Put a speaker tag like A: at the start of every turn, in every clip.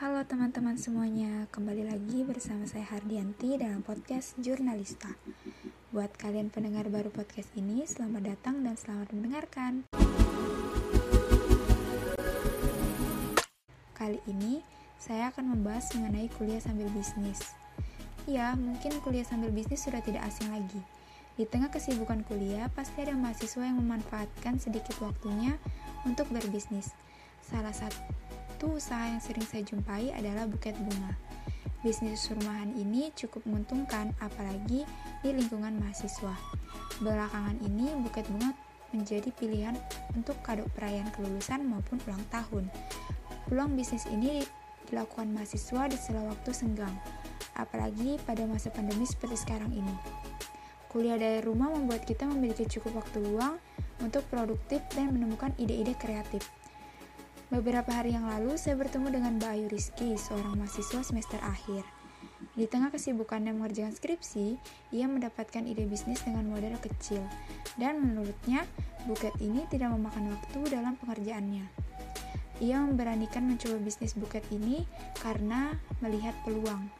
A: Halo teman-teman semuanya, kembali lagi bersama saya Hardianti dalam podcast Jurnalista. Buat kalian pendengar baru podcast ini, selamat datang dan selamat mendengarkan. Kali ini, saya akan membahas mengenai kuliah sambil bisnis. Ya, mungkin kuliah sambil bisnis sudah tidak asing lagi. Di tengah kesibukan kuliah, pasti ada mahasiswa yang memanfaatkan sedikit waktunya untuk berbisnis. Salah satu usaha yang sering saya jumpai adalah buket bunga. Bisnis rumahan ini cukup menguntungkan, apalagi di lingkungan mahasiswa. Belakangan ini, buket bunga menjadi pilihan untuk kado perayaan kelulusan maupun ulang tahun. Peluang bisnis ini dilakukan mahasiswa di sela waktu senggang, apalagi pada masa pandemi seperti sekarang ini. Kuliah dari rumah membuat kita memiliki cukup waktu luang untuk produktif dan menemukan ide-ide kreatif. Beberapa hari yang lalu, saya bertemu dengan Mbak Ayu Rizky, seorang mahasiswa semester akhir. Di tengah kesibukannya mengerjakan skripsi, ia mendapatkan ide bisnis dengan modal kecil, dan menurutnya, buket ini tidak memakan waktu dalam pengerjaannya. Ia memberanikan mencoba bisnis buket ini karena melihat peluang.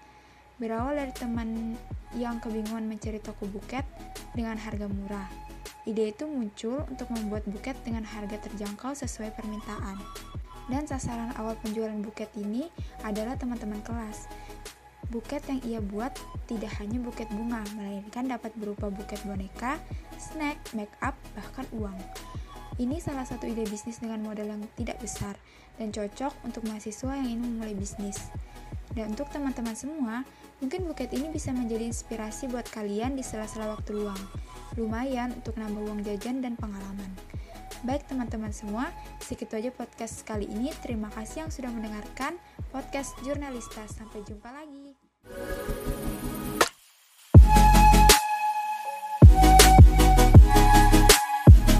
A: Berawal dari teman yang kebingungan mencari toko buket dengan harga murah. Ide itu muncul untuk membuat buket dengan harga terjangkau sesuai permintaan. Dan sasaran awal penjualan buket ini adalah teman-teman kelas. Buket yang ia buat tidak hanya buket bunga, melainkan dapat berupa buket boneka, snack, make up, bahkan uang. Ini salah satu ide bisnis dengan modal yang tidak besar dan cocok untuk mahasiswa yang ingin memulai bisnis. Dan untuk teman-teman semua, mungkin buket ini bisa menjadi inspirasi buat kalian di sela-sela waktu luang. Lumayan untuk nambah uang jajan dan pengalaman. Baik teman-teman semua, segitu aja podcast kali ini. Terima kasih yang sudah mendengarkan podcast Jurnalista. Sampai jumpa lagi.